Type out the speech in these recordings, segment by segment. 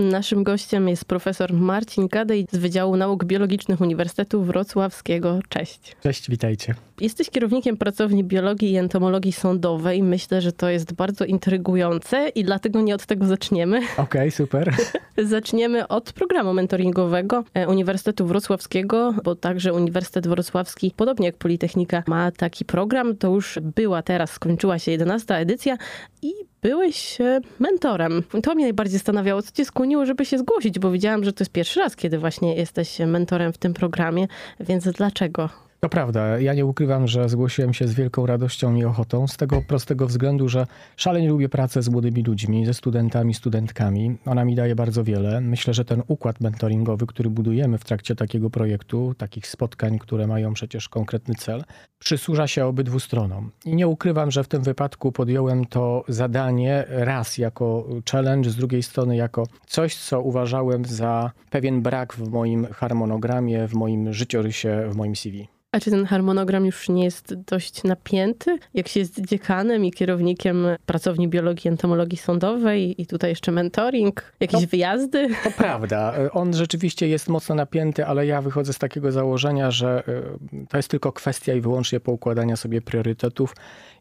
Naszym gościem jest profesor Marcin Kadej z Wydziału Nauk Biologicznych Uniwersytetu Wrocławskiego. Cześć. Cześć, witajcie. Jesteś kierownikiem pracowni biologii i entomologii sądowej. Myślę, że to jest bardzo intrygujące i dlatego nie od tego zaczniemy. Okej, okay, super. Zaczniemy od programu mentoringowego e, Uniwersytetu Wrocławskiego, bo także Uniwersytet Wrocławski, podobnie jak Politechnika, ma taki program. To już była teraz, skończyła się 11 edycja i byłeś e, mentorem. To mnie najbardziej zastanawiało, co cię skłoniło, żeby się zgłosić, bo widziałam, że to jest pierwszy raz, kiedy właśnie jesteś mentorem w tym programie, więc dlaczego? To prawda. Ja nie ukrywam, że zgłosiłem się z wielką radością i ochotą, z tego prostego względu, że szalenie lubię pracę z młodymi ludźmi, ze studentami, studentkami. Ona mi daje bardzo wiele. Myślę, że ten układ mentoringowy, który budujemy w trakcie takiego projektu, takich spotkań, które mają przecież konkretny cel, przysłuża się obydwu stronom. I nie ukrywam, że w tym wypadku podjąłem to zadanie raz jako challenge, z drugiej strony jako coś, co uważałem za pewien brak w moim harmonogramie, w moim życiorysie, w moim CV. A czy ten harmonogram już nie jest dość napięty? Jak się jest dziekanem i kierownikiem pracowni biologii entomologii sądowej i tutaj jeszcze mentoring, jakieś to, wyjazdy? To prawda. On rzeczywiście jest mocno napięty, ale ja wychodzę z takiego założenia, że y, to jest tylko kwestia i wyłącznie poukładania sobie priorytetów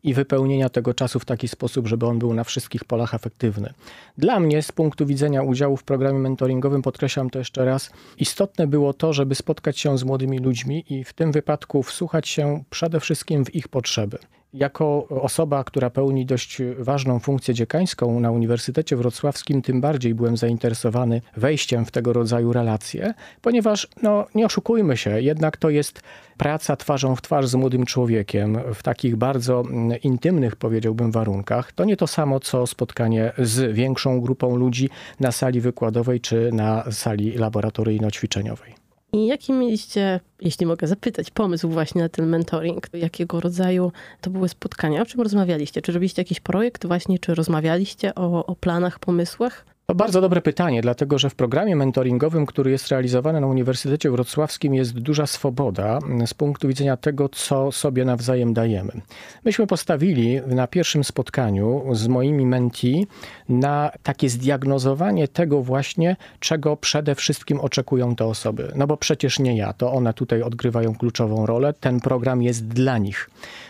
i wypełnienia tego czasu w taki sposób, żeby on był na wszystkich polach efektywny. Dla mnie z punktu widzenia udziału w programie mentoringowym, podkreślam to jeszcze raz, istotne było to, żeby spotkać się z młodymi ludźmi i w tym wypadku wsłuchać się przede wszystkim w ich potrzeby. Jako osoba, która pełni dość ważną funkcję dziekańską na Uniwersytecie Wrocławskim, tym bardziej byłem zainteresowany wejściem w tego rodzaju relacje, ponieważ, no nie oszukujmy się, jednak to jest praca twarzą w twarz z młodym człowiekiem w takich bardzo mm, intymnych, powiedziałbym, warunkach. To nie to samo, co spotkanie z większą grupą ludzi na sali wykładowej czy na sali laboratoryjno-ćwiczeniowej. I jaki mieliście, jeśli mogę zapytać, pomysł właśnie na ten mentoring? Jakiego rodzaju to były spotkania? O czym rozmawialiście? Czy robiliście jakiś projekt właśnie, czy rozmawialiście o, o planach, pomysłach? To bardzo dobre pytanie, dlatego że w programie mentoringowym, który jest realizowany na Uniwersytecie Wrocławskim, jest duża swoboda z punktu widzenia tego, co sobie nawzajem dajemy. Myśmy postawili na pierwszym spotkaniu z moimi menti na takie zdiagnozowanie tego właśnie, czego przede wszystkim oczekują te osoby. No bo przecież nie ja, to one tutaj odgrywają kluczową rolę. Ten program jest dla nich.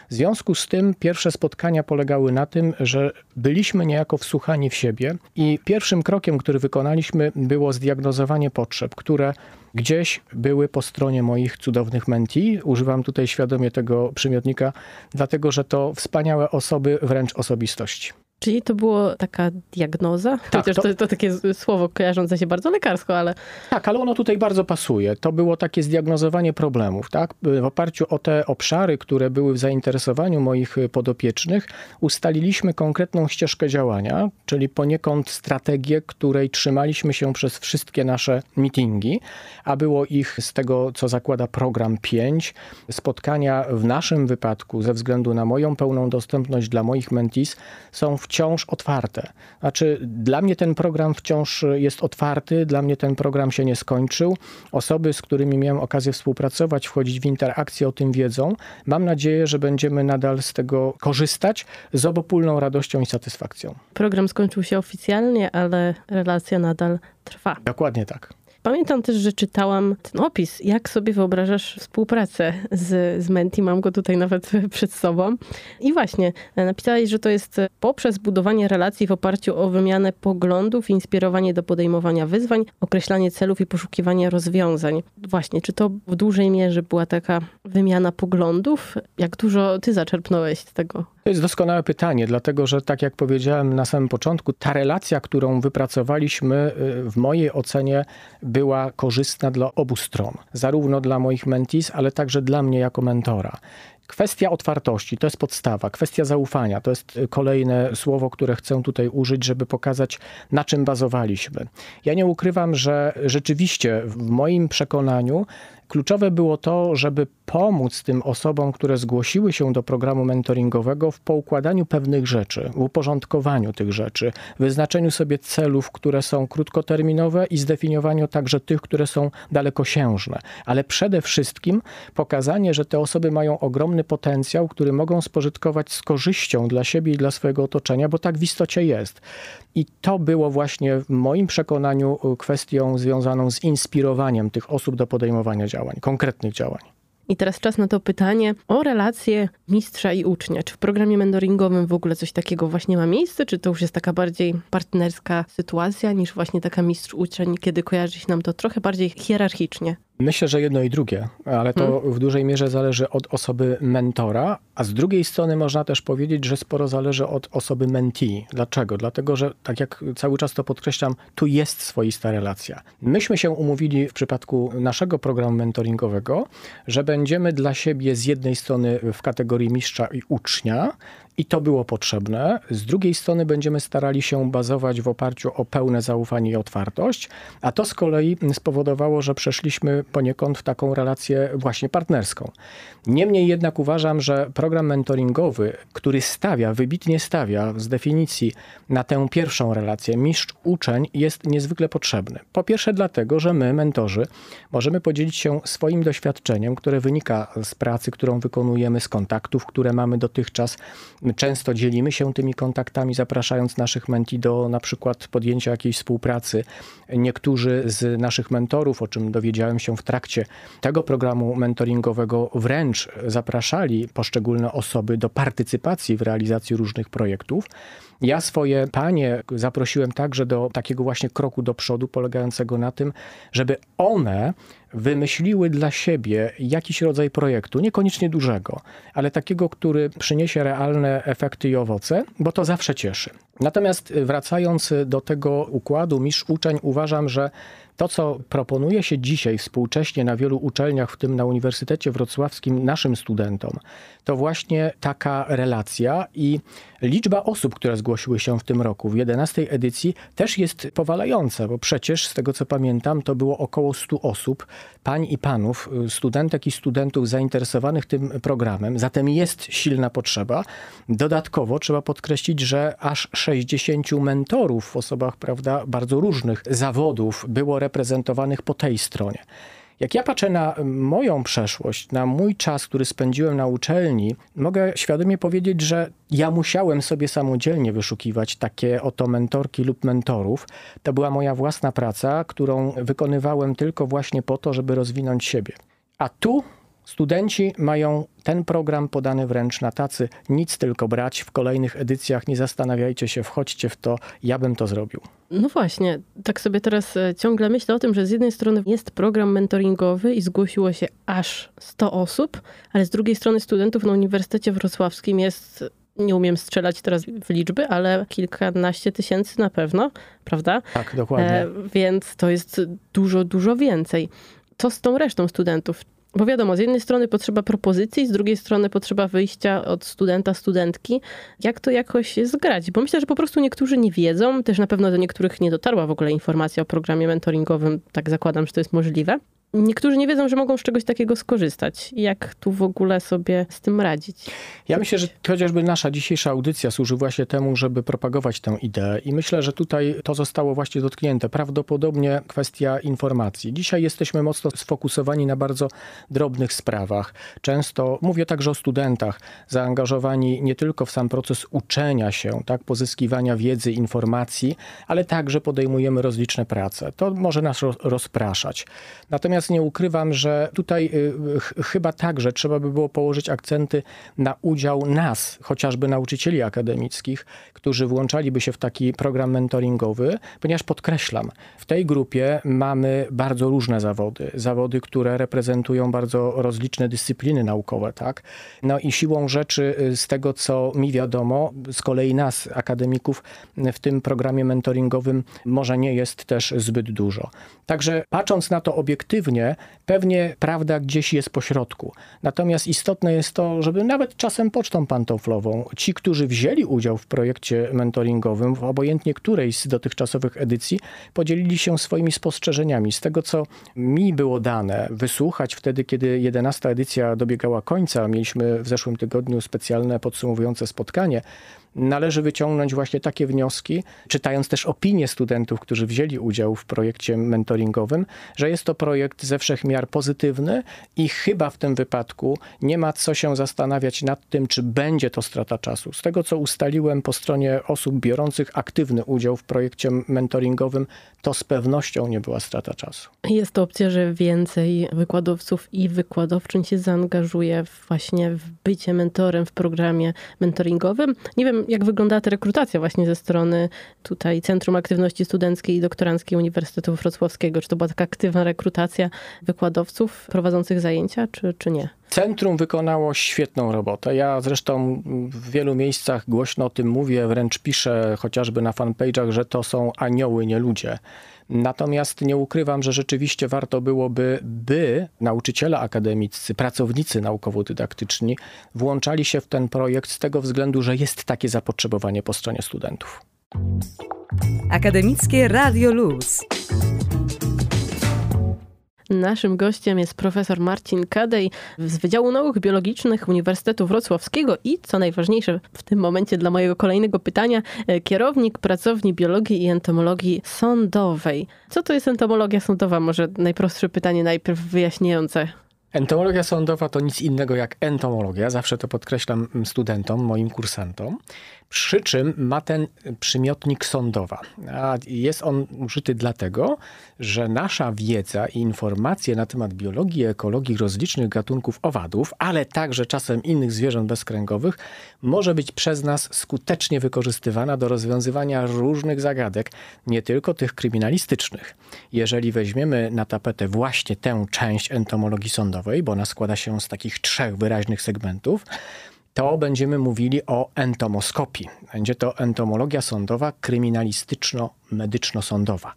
W związku z tym pierwsze spotkania polegały na tym, że byliśmy niejako wsłuchani w siebie i pierwszym krokiem, który wykonaliśmy, było zdiagnozowanie potrzeb, które gdzieś były po stronie moich cudownych menti. Używam tutaj świadomie tego przymiotnika, dlatego że to wspaniałe osoby, wręcz osobistości. Czyli to była taka diagnoza? Tak, Chociaż to, to, to takie słowo kojarzące się bardzo lekarsko, ale... Tak, ale ono tutaj bardzo pasuje. To było takie zdiagnozowanie problemów. Tak? W oparciu o te obszary, które były w zainteresowaniu moich podopiecznych, ustaliliśmy konkretną ścieżkę działania, czyli poniekąd strategię, której trzymaliśmy się przez wszystkie nasze meetingi, a było ich z tego, co zakłada program 5. Spotkania w naszym wypadku, ze względu na moją pełną dostępność dla moich mentis, są w wciąż otwarte. Znaczy, dla mnie ten program wciąż jest otwarty, dla mnie ten program się nie skończył. Osoby, z którymi miałem okazję współpracować, wchodzić w interakcję, o tym wiedzą. Mam nadzieję, że będziemy nadal z tego korzystać z obopólną radością i satysfakcją. Program skończył się oficjalnie, ale relacja nadal trwa. Dokładnie tak. Pamiętam też, że czytałam ten opis, jak sobie wyobrażasz współpracę z, z Menti. Mam go tutaj nawet przed sobą. I właśnie, napisałeś, że to jest poprzez budowanie relacji w oparciu o wymianę poglądów, inspirowanie do podejmowania wyzwań, określanie celów i poszukiwanie rozwiązań. Właśnie, czy to w dużej mierze była taka wymiana poglądów? Jak dużo ty zaczerpnąłeś z tego? To jest doskonałe pytanie, dlatego że tak jak powiedziałem na samym początku, ta relacja, którą wypracowaliśmy y, w mojej ocenie była korzystna dla obu stron. Zarówno dla moich mentis, ale także dla mnie jako mentora. Kwestia otwartości to jest podstawa, kwestia zaufania to jest kolejne słowo, które chcę tutaj użyć, żeby pokazać, na czym bazowaliśmy. Ja nie ukrywam, że rzeczywiście w moim przekonaniu kluczowe było to, żeby pomóc tym osobom, które zgłosiły się do programu mentoringowego w poukładaniu pewnych rzeczy, w uporządkowaniu tych rzeczy, wyznaczeniu sobie celów, które są krótkoterminowe i zdefiniowaniu także tych, które są dalekosiężne. Ale przede wszystkim pokazanie, że te osoby mają ogromny potencjał, który mogą spożytkować z korzyścią dla siebie i dla swojego otoczenia, bo tak w istocie jest. I to było właśnie w moim przekonaniu kwestią związaną z inspirowaniem tych osób do podejmowania działań, konkretnych działań. I teraz czas na to pytanie o relacje mistrza i ucznia. Czy w programie mentoringowym w ogóle coś takiego właśnie ma miejsce? Czy to już jest taka bardziej partnerska sytuacja niż właśnie taka mistrz-uczeń, kiedy kojarzy się nam to trochę bardziej hierarchicznie? Myślę, że jedno i drugie, ale to hmm. w dużej mierze zależy od osoby mentora, a z drugiej strony można też powiedzieć, że sporo zależy od osoby mentee. Dlaczego? Dlatego, że tak jak cały czas to podkreślam, tu jest swoista relacja. Myśmy się umówili w przypadku naszego programu mentoringowego, że będziemy dla siebie z jednej strony w kategorii mistrza i ucznia, i to było potrzebne. Z drugiej strony będziemy starali się bazować w oparciu o pełne zaufanie i otwartość, a to z kolei spowodowało, że przeszliśmy poniekąd w taką relację właśnie partnerską. Niemniej jednak uważam, że program mentoringowy, który stawia, wybitnie stawia z definicji na tę pierwszą relację mistrz-uczeń jest niezwykle potrzebny. Po pierwsze dlatego, że my, mentorzy, możemy podzielić się swoim doświadczeniem, które wynika z pracy, którą wykonujemy, z kontaktów, które mamy dotychczas Często dzielimy się tymi kontaktami, zapraszając naszych menti do na przykład podjęcia jakiejś współpracy. Niektórzy z naszych mentorów, o czym dowiedziałem się w trakcie tego programu mentoringowego, wręcz zapraszali poszczególne osoby do partycypacji w realizacji różnych projektów. Ja swoje panie zaprosiłem także do takiego właśnie kroku do przodu, polegającego na tym, żeby one wymyśliły dla siebie jakiś rodzaj projektu, niekoniecznie dużego, ale takiego, który przyniesie realne efekty i owoce, bo to zawsze cieszy. Natomiast wracając do tego układu mistrz-uczeń, uważam, że to, co proponuje się dzisiaj współcześnie na wielu uczelniach, w tym na Uniwersytecie Wrocławskim, naszym studentom, to właśnie taka relacja i liczba osób, które zgłosiły się w tym roku, w 11 edycji, też jest powalająca, bo przecież z tego co pamiętam, to było około 100 osób, pań i panów, studentek i studentów zainteresowanych tym programem, zatem jest silna potrzeba. Dodatkowo trzeba podkreślić, że aż 60 mentorów w osobach prawda, bardzo różnych zawodów było reprezentowanych po tej stronie. Jak ja patrzę na moją przeszłość, na mój czas, który spędziłem na uczelni, mogę świadomie powiedzieć, że ja musiałem sobie samodzielnie wyszukiwać takie oto mentorki lub mentorów. To była moja własna praca, którą wykonywałem tylko właśnie po to, żeby rozwinąć siebie. A tu Studenci mają ten program podany wręcz na tacy, nic tylko brać. W kolejnych edycjach nie zastanawiajcie się, wchodźcie w to, ja bym to zrobił. No właśnie, tak sobie teraz e, ciągle myślę o tym, że z jednej strony jest program mentoringowy i zgłosiło się aż 100 osób, ale z drugiej strony studentów na Uniwersytecie Wrocławskim jest nie umiem strzelać teraz w liczby, ale kilkanaście tysięcy na pewno, prawda? Tak, dokładnie. E, więc to jest dużo, dużo więcej. Co z tą resztą studentów? Bo wiadomo, z jednej strony potrzeba propozycji, z drugiej strony potrzeba wyjścia od studenta, studentki. Jak to jakoś zgrać? Bo myślę, że po prostu niektórzy nie wiedzą, też na pewno do niektórych nie dotarła w ogóle informacja o programie mentoringowym, tak zakładam, że to jest możliwe niektórzy nie wiedzą, że mogą z czegoś takiego skorzystać. Jak tu w ogóle sobie z tym radzić? Ja myślę, że chociażby nasza dzisiejsza audycja służy właśnie temu, żeby propagować tę ideę i myślę, że tutaj to zostało właśnie dotknięte. Prawdopodobnie kwestia informacji. Dzisiaj jesteśmy mocno sfokusowani na bardzo drobnych sprawach. Często mówię także o studentach, zaangażowani nie tylko w sam proces uczenia się, tak, pozyskiwania wiedzy, informacji, ale także podejmujemy rozliczne prace. To może nas rozpraszać. Natomiast Natomiast nie ukrywam, że tutaj y, chyba także trzeba by było położyć akcenty na udział nas, chociażby nauczycieli akademickich, którzy włączaliby się w taki program mentoringowy, ponieważ podkreślam, w tej grupie mamy bardzo różne zawody. Zawody, które reprezentują bardzo rozliczne dyscypliny naukowe, tak? No i siłą rzeczy, y, z tego co mi wiadomo, z kolei nas, akademików, w tym programie mentoringowym może nie jest też zbyt dużo. Także patrząc na to obiektywnie, Pewnie, prawda gdzieś jest pośrodku. Natomiast istotne jest to, żeby nawet czasem pocztą pantoflową ci, którzy wzięli udział w projekcie mentoringowym, w obojętnie której z dotychczasowych edycji, podzielili się swoimi spostrzeżeniami. Z tego, co mi było dane, wysłuchać wtedy, kiedy 11 edycja dobiegała końca, mieliśmy w zeszłym tygodniu specjalne podsumowujące spotkanie, należy wyciągnąć właśnie takie wnioski, czytając też opinie studentów, którzy wzięli udział w projekcie mentoringowym, że jest to projekt ze wszech miar pozytywny i chyba w tym wypadku nie ma co się zastanawiać nad tym, czy będzie to strata czasu. Z tego, co ustaliłem po stronie osób biorących aktywny udział w projekcie mentoringowym, to z pewnością nie była strata czasu. Jest to opcja, że więcej wykładowców i wykładowczyń się zaangażuje właśnie w bycie mentorem w programie mentoringowym. Nie wiem, jak wygląda ta rekrutacja właśnie ze strony tutaj Centrum Aktywności Studenckiej i Doktoranckiej Uniwersytetu Wrocławskiego. Czy to była taka aktywna rekrutacja wykładowców prowadzących zajęcia, czy, czy nie? Centrum wykonało świetną robotę. Ja zresztą w wielu miejscach głośno o tym mówię, wręcz piszę chociażby na fanpage'ach, że to są anioły, nie ludzie. Natomiast nie ukrywam, że rzeczywiście warto byłoby, by nauczyciele akademiccy, pracownicy naukowo-dydaktyczni włączali się w ten projekt z tego względu, że jest takie zapotrzebowanie po stronie studentów. Akademickie Radio Luz. Naszym gościem jest profesor Marcin Kadej z Wydziału Nauk Biologicznych Uniwersytetu Wrocławskiego i, co najważniejsze w tym momencie dla mojego kolejnego pytania, e, kierownik pracowni biologii i entomologii sądowej. Co to jest entomologia sądowa? Może najprostsze pytanie najpierw wyjaśniające. Entomologia sądowa to nic innego jak entomologia. Zawsze to podkreślam studentom, moim kursantom. Przy czym ma ten przymiotnik sądowa. A jest on użyty dlatego, że nasza wiedza i informacje na temat biologii ekologii rozlicznych gatunków owadów, ale także czasem innych zwierząt bezkręgowych, może być przez nas skutecznie wykorzystywana do rozwiązywania różnych zagadek, nie tylko tych kryminalistycznych. Jeżeli weźmiemy na tapetę właśnie tę część entomologii sądowej, bo ona składa się z takich trzech wyraźnych segmentów, to będziemy mówili o entomoskopii. Będzie to entomologia sądowa kryminalistyczno-medyczno-sądowa.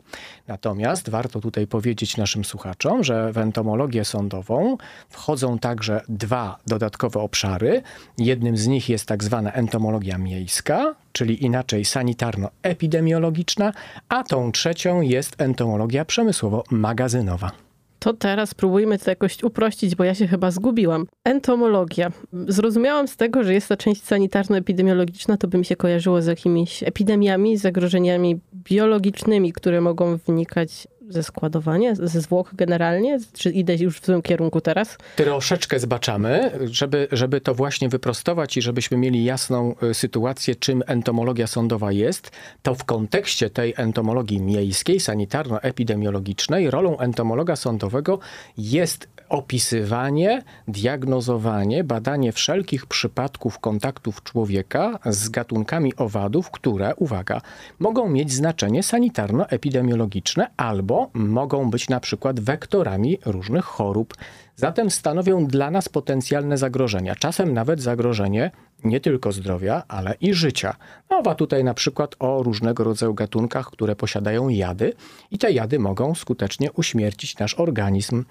Natomiast warto tutaj powiedzieć naszym słuchaczom, że w entomologię sądową wchodzą także dwa dodatkowe obszary. Jednym z nich jest tak zwana entomologia miejska, czyli inaczej sanitarno-epidemiologiczna, a tą trzecią jest entomologia przemysłowo-magazynowa. To teraz spróbujmy to jakoś uprościć, bo ja się chyba zgubiłam. Entomologia. Zrozumiałam z tego, że jest to część sanitarno-epidemiologiczna, to by mi się kojarzyło z jakimiś epidemiami, zagrożeniami biologicznymi, które mogą wynikać ze składowania, ze zwłok generalnie? Czy idę już w złym kierunku teraz? Troszeczkę zbaczamy, żeby, żeby to właśnie wyprostować i żebyśmy mieli jasną y, sytuację, czym entomologia sądowa jest, to w kontekście tej entomologii miejskiej, sanitarno-epidemiologicznej, rolą entomologa sądowego jest opisywanie, diagnozowanie, badanie wszelkich przypadków kontaktów człowieka z gatunkami owadów, które, uwaga, mogą mieć znaczenie sanitarno-epidemiologiczne albo mogą być na przykład wektorami różnych chorób. Zatem stanowią dla nas potencjalne zagrożenia, czasem nawet zagrożenie nie tylko zdrowia, ale i życia. Mowa tutaj na przykład o różnego rodzaju gatunkach, które posiadają jady i te jady mogą skutecznie uśmiercić nasz organizm.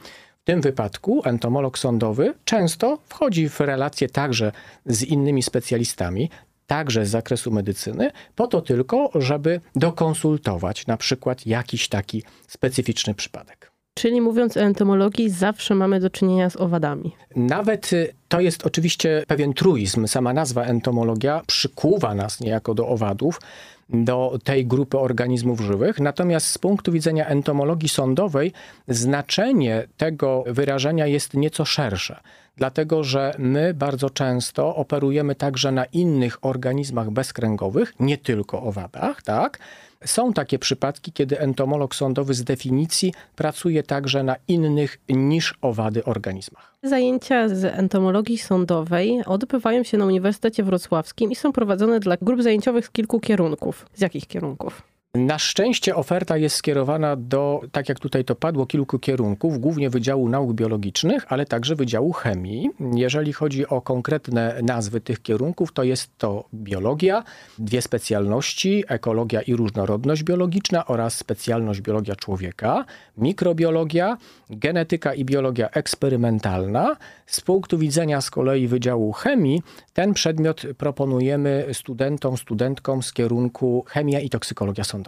W tym wypadku entomolog sądowy często wchodzi w relacje także z innymi specjalistami, także z zakresu medycyny, po to tylko, żeby dokonsultować na przykład jakiś taki specyficzny przypadek. Czyli mówiąc o entomologii, zawsze mamy do czynienia z owadami. Nawet y, to jest oczywiście pewien truizm. Sama nazwa entomologia przykuwa nas niejako do owadów, do tej grupy organizmów żywych. Natomiast z punktu widzenia entomologii sądowej znaczenie tego wyrażenia jest nieco szersze. Dlatego, że my bardzo często operujemy także na innych organizmach bezkręgowych, nie tylko owadach, tak? Są takie przypadki, kiedy entomolog sądowy z definicji pracuje także na innych niż owady organizmach. Zajęcia z entomologii sądowej odbywają się na Uniwersytecie Wrocławskim i są prowadzone dla grup zajęciowych z kilku kierunków. Z jakich kierunków? Na szczęście oferta jest skierowana do, tak jak tutaj to padło, kilku kierunków, głównie Wydziału Nauk Biologicznych, ale także Wydziału Chemii. Jeżeli chodzi o konkretne nazwy tych kierunków, to jest to biologia, dwie specjalności, ekologia i różnorodność biologiczna oraz specjalność biologia człowieka, mikrobiologia, genetyka i biologia eksperymentalna. Z punktu widzenia z kolei Wydziału Chemii, ten przedmiot proponujemy studentom, studentkom z kierunku chemia i toksykologia sądowa.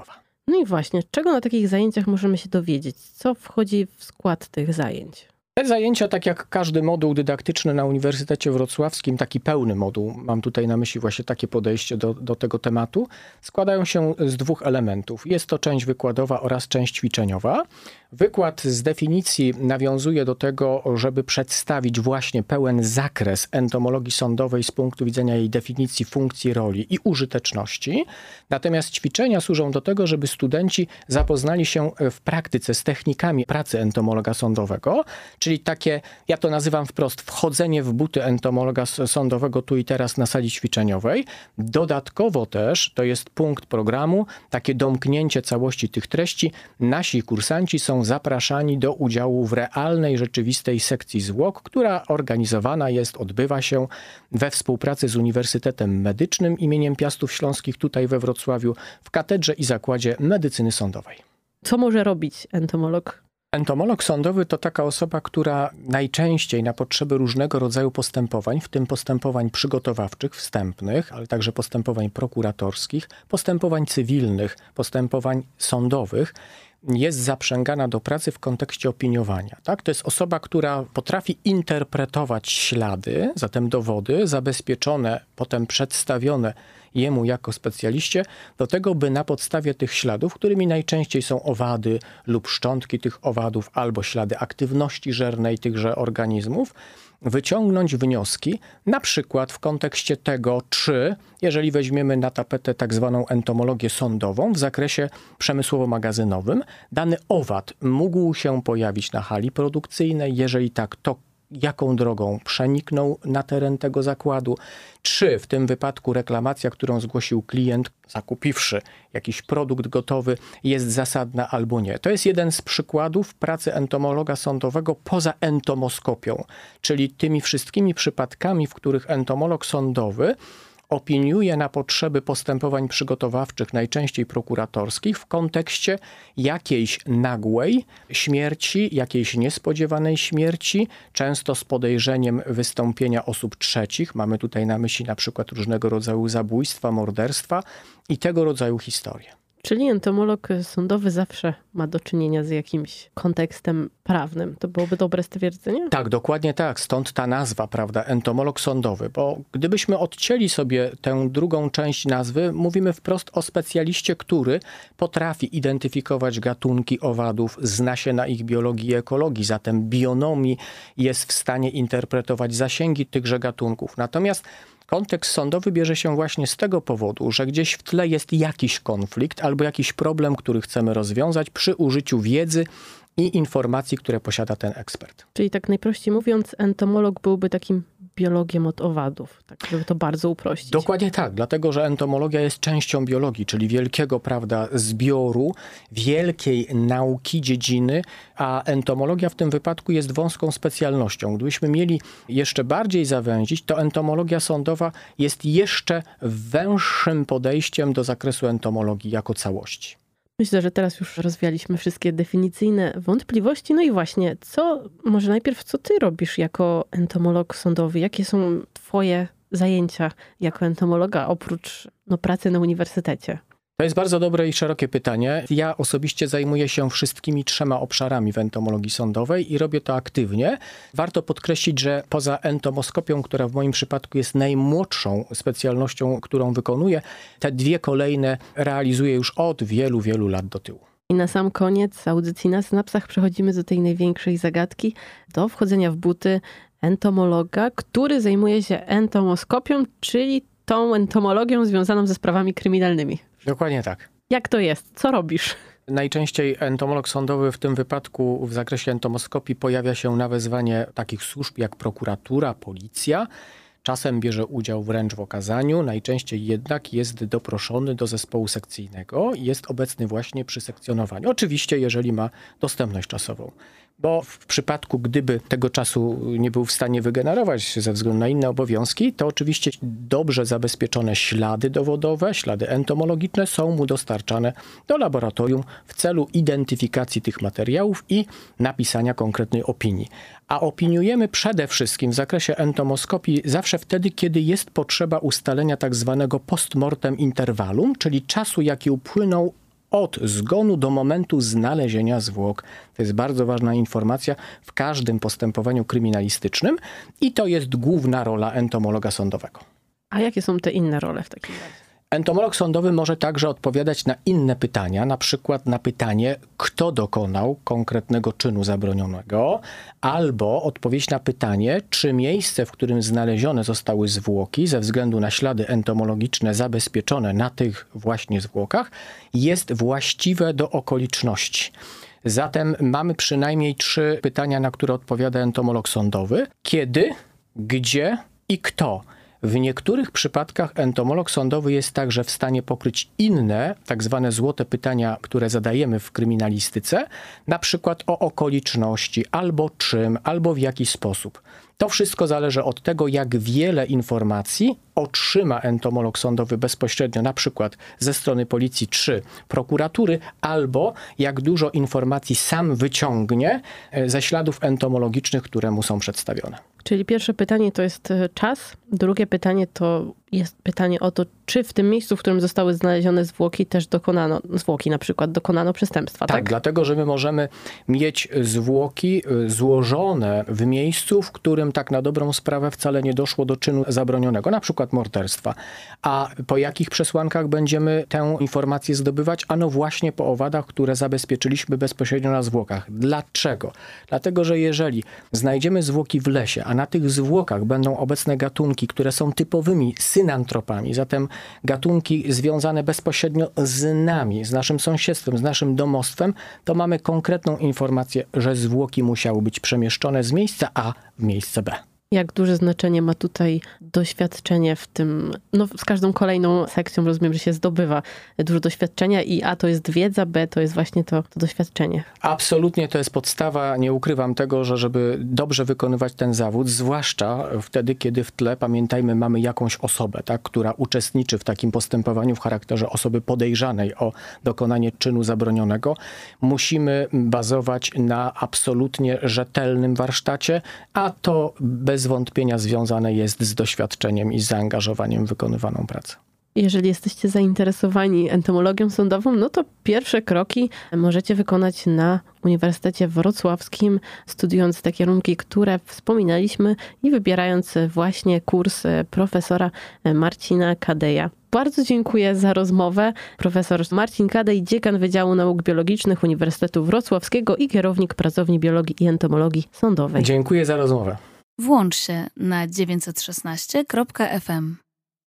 No i właśnie, czego na takich zajęciach możemy się dowiedzieć? Co wchodzi w skład tych zajęć? Te zajęcia, tak jak każdy moduł dydaktyczny na Uniwersytecie Wrocławskim, taki pełny moduł, mam tutaj na myśli właśnie takie podejście do, do tego tematu, składają się z dwóch elementów. Jest to część wykładowa oraz część ćwiczeniowa. Wykład z definicji nawiązuje do tego, żeby przedstawić właśnie pełen zakres entomologii sądowej z punktu widzenia jej definicji, funkcji, roli i użyteczności. Natomiast ćwiczenia służą do tego, żeby studenci zapoznali się w praktyce z technikami pracy entomologa sądowego, czyli takie, ja to nazywam wprost, wchodzenie w buty entomologa sądowego tu i teraz na sali ćwiczeniowej. Dodatkowo też, to jest punkt programu, takie domknięcie całości tych treści. Nasi kursanci są zapraszani do udziału w realnej, rzeczywistej sekcji zwłok, która organizowana jest, odbywa się we współpracy z Uniwersytetem Medycznym imieniem Piastów Śląskich tutaj we Wrocławiu w Katedrze i Zakładzie Medycyny Sądowej. Co może robić entomolog? Entomolog sądowy to taka osoba, która najczęściej na potrzeby różnego rodzaju postępowań, w tym postępowań przygotowawczych, wstępnych, ale także postępowań prokuratorskich, postępowań cywilnych, postępowań sądowych, jest zaprzęgana do pracy w kontekście opiniowania. Tak? To jest osoba, która potrafi interpretować ślady, zatem dowody zabezpieczone, potem przedstawione jemu jako specjaliście, do tego, by na podstawie tych śladów, którymi najczęściej są owady lub szczątki tych owadów, albo ślady aktywności żernej tychże organizmów, wyciągnąć wnioski, na przykład w kontekście tego, czy, jeżeli weźmiemy na tapetę tak zwaną entomologię sądową w zakresie przemysłowo-magazynowym, dany owad mógł się pojawić na hali produkcyjnej, jeżeli tak, to jaką drogą przeniknął na teren tego zakładu, czy w tym wypadku reklamacja, którą zgłosił klient, zakupiwszy jakiś produkt gotowy, jest zasadna albo nie. To jest jeden z przykładów pracy entomologa sądowego poza entomoskopią, czyli tymi wszystkimi przypadkami, w których entomolog sądowy opiniuje na potrzeby postępowań przygotowawczych, najczęściej prokuratorskich, w kontekście jakiejś nagłej śmierci, jakiejś niespodziewanej śmierci, często z podejrzeniem wystąpienia osób trzecich. Mamy tutaj na myśli na przykład różnego rodzaju zabójstwa, morderstwa i tego rodzaju historie. Czyli entomolog sądowy zawsze ma do czynienia z jakimś kontekstem prawnym. To byłoby dobre stwierdzenie? Tak, dokładnie tak. Stąd ta nazwa, prawda, entomolog sądowy. Bo gdybyśmy odcięli sobie tę drugą część nazwy, mówimy wprost o specjaliście, który potrafi identyfikować gatunki owadów, zna się na ich biologii i ekologii, zatem bionomii jest w stanie interpretować zasięgi tychże gatunków. Natomiast Kontekst sądowy bierze się właśnie z tego powodu, że gdzieś w tle jest jakiś konflikt albo jakiś problem, który chcemy rozwiązać przy użyciu wiedzy i informacji, które posiada ten ekspert. Czyli tak najprościej mówiąc, entomolog byłby takim biologiem od owadów, tak żeby to bardzo uprościć. Dokładnie tak, dlatego że entomologia jest częścią biologii, czyli wielkiego prawda, zbioru, wielkiej nauki dziedziny, a entomologia w tym wypadku jest wąską specjalnością. Gdybyśmy mieli jeszcze bardziej zawęzić, to entomologia sądowa jest jeszcze węższym podejściem do zakresu entomologii jako całości. Myślę, że teraz już rozwialiśmy wszystkie definicyjne wątpliwości. No i właśnie, co, może najpierw, co ty robisz jako entomolog sądowy? Jakie są twoje zajęcia jako entomologa oprócz no, pracy na uniwersytecie? To jest bardzo dobre i szerokie pytanie. Ja osobiście zajmuję się wszystkimi trzema obszarami w entomologii sądowej i robię to aktywnie. Warto podkreślić, że poza entomoskopią, która w moim przypadku jest najmłodszą specjalnością, którą wykonuję, te dwie kolejne realizuję już od wielu, wielu lat do tyłu. I na sam koniec audycji na synapsach przechodzimy do tej największej zagadki, do wchodzenia w buty entomologa, który zajmuje się entomoskopią, czyli tą entomologią związaną ze sprawami kryminalnymi. Dokładnie tak. Jak to jest? Co robisz? Najczęściej entomolog sądowy w tym wypadku w zakresie entomoskopii pojawia się na wezwanie takich służb jak prokuratura, policja. Czasem bierze udział wręcz w okazaniu, najczęściej jednak jest doproszony do zespołu sekcyjnego i jest obecny właśnie przy sekcjonowaniu. Oczywiście, jeżeli ma dostępność czasową bo w przypadku, gdyby tego czasu nie był w stanie wygenerować ze względu na inne obowiązki, to oczywiście dobrze zabezpieczone ślady dowodowe, ślady entomologiczne są mu dostarczane do laboratorium w celu identyfikacji tych materiałów i napisania konkretnej opinii. A opiniujemy przede wszystkim w zakresie entomoskopii zawsze wtedy, kiedy jest potrzeba ustalenia tak zwanego postmortem intervalum, czyli czasu, jaki upłynął od zgonu do momentu znalezienia zwłok. To jest bardzo ważna informacja w każdym postępowaniu kryminalistycznym i to jest główna rola entomologa sądowego. A jakie są te inne role w takim razie? Entomolog sądowy może także odpowiadać na inne pytania, na przykład na pytanie, kto dokonał konkretnego czynu zabronionego, albo odpowiedzieć na pytanie, czy miejsce, w którym znalezione zostały zwłoki, ze względu na ślady entomologiczne zabezpieczone na tych właśnie zwłokach, jest właściwe do okoliczności. Zatem mamy przynajmniej trzy pytania, na które odpowiada entomolog sądowy: kiedy, gdzie i kto w niektórych przypadkach entomolog sądowy jest także w stanie pokryć inne, tak zwane złote pytania, które zadajemy w kryminalistyce, na przykład o okoliczności, albo czym, albo w jaki sposób. To wszystko zależy od tego, jak wiele informacji otrzyma entomolog sądowy bezpośrednio, na przykład ze strony policji czy prokuratury, albo jak dużo informacji sam wyciągnie e, ze śladów entomologicznych, które mu są przedstawione. Czyli pierwsze pytanie to jest e, czas, drugie pytanie to jest pytanie o to, czy w tym miejscu, w którym zostały znalezione zwłoki, też dokonano, zwłoki na przykład, dokonano przestępstwa, tak? Tak, dlatego, że my możemy mieć zwłoki y, złożone w miejscu, w którym tak na dobrą sprawę wcale nie doszło do czynu zabronionego, na przykład morderstwa. A po jakich przesłankach będziemy tę informację zdobywać? Ano właśnie po owadach, które zabezpieczyliśmy bezpośrednio na zwłokach. Dlaczego? Dlatego, że jeżeli znajdziemy zwłoki w lesie, a na tych zwłokach będą obecne gatunki, które są typowymi synantropami, zatem gatunki związane bezpośrednio z nami, z naszym sąsiedztwem, z naszym domostwem, to mamy konkretną informację, że zwłoki musiały być przemieszczone z miejsca A w miejsce B. Jak duże znaczenie ma tutaj doświadczenie w tym, no z każdą kolejną sekcją rozumiem, że się zdobywa dużo doświadczenia i A to jest wiedza, B to jest właśnie to, to doświadczenie. Absolutnie to jest podstawa, nie ukrywam tego, że żeby dobrze wykonywać ten zawód, zwłaszcza wtedy, kiedy w tle, pamiętajmy, mamy jakąś osobę, tak, która uczestniczy w takim postępowaniu w charakterze osoby podejrzanej o dokonanie czynu zabronionego, musimy bazować na absolutnie rzetelnym warsztacie, a to bez bez wątpienia związane jest z doświadczeniem i zaangażowaniem w wykonywaną pracę. Jeżeli jesteście zainteresowani entomologią sądową, no to pierwsze kroki możecie wykonać na Uniwersytecie Wrocławskim, studiując te kierunki, które wspominaliśmy i wybierając właśnie kurs profesora Marcina Kadeja. Bardzo dziękuję za rozmowę. Profesor Marcin Kadej, dziekan Wydziału Nauk Biologicznych Uniwersytetu Wrocławskiego i kierownik pracowni biologii i entomologii sądowej. Dziękuję za rozmowę. Włącz się na 916.fm.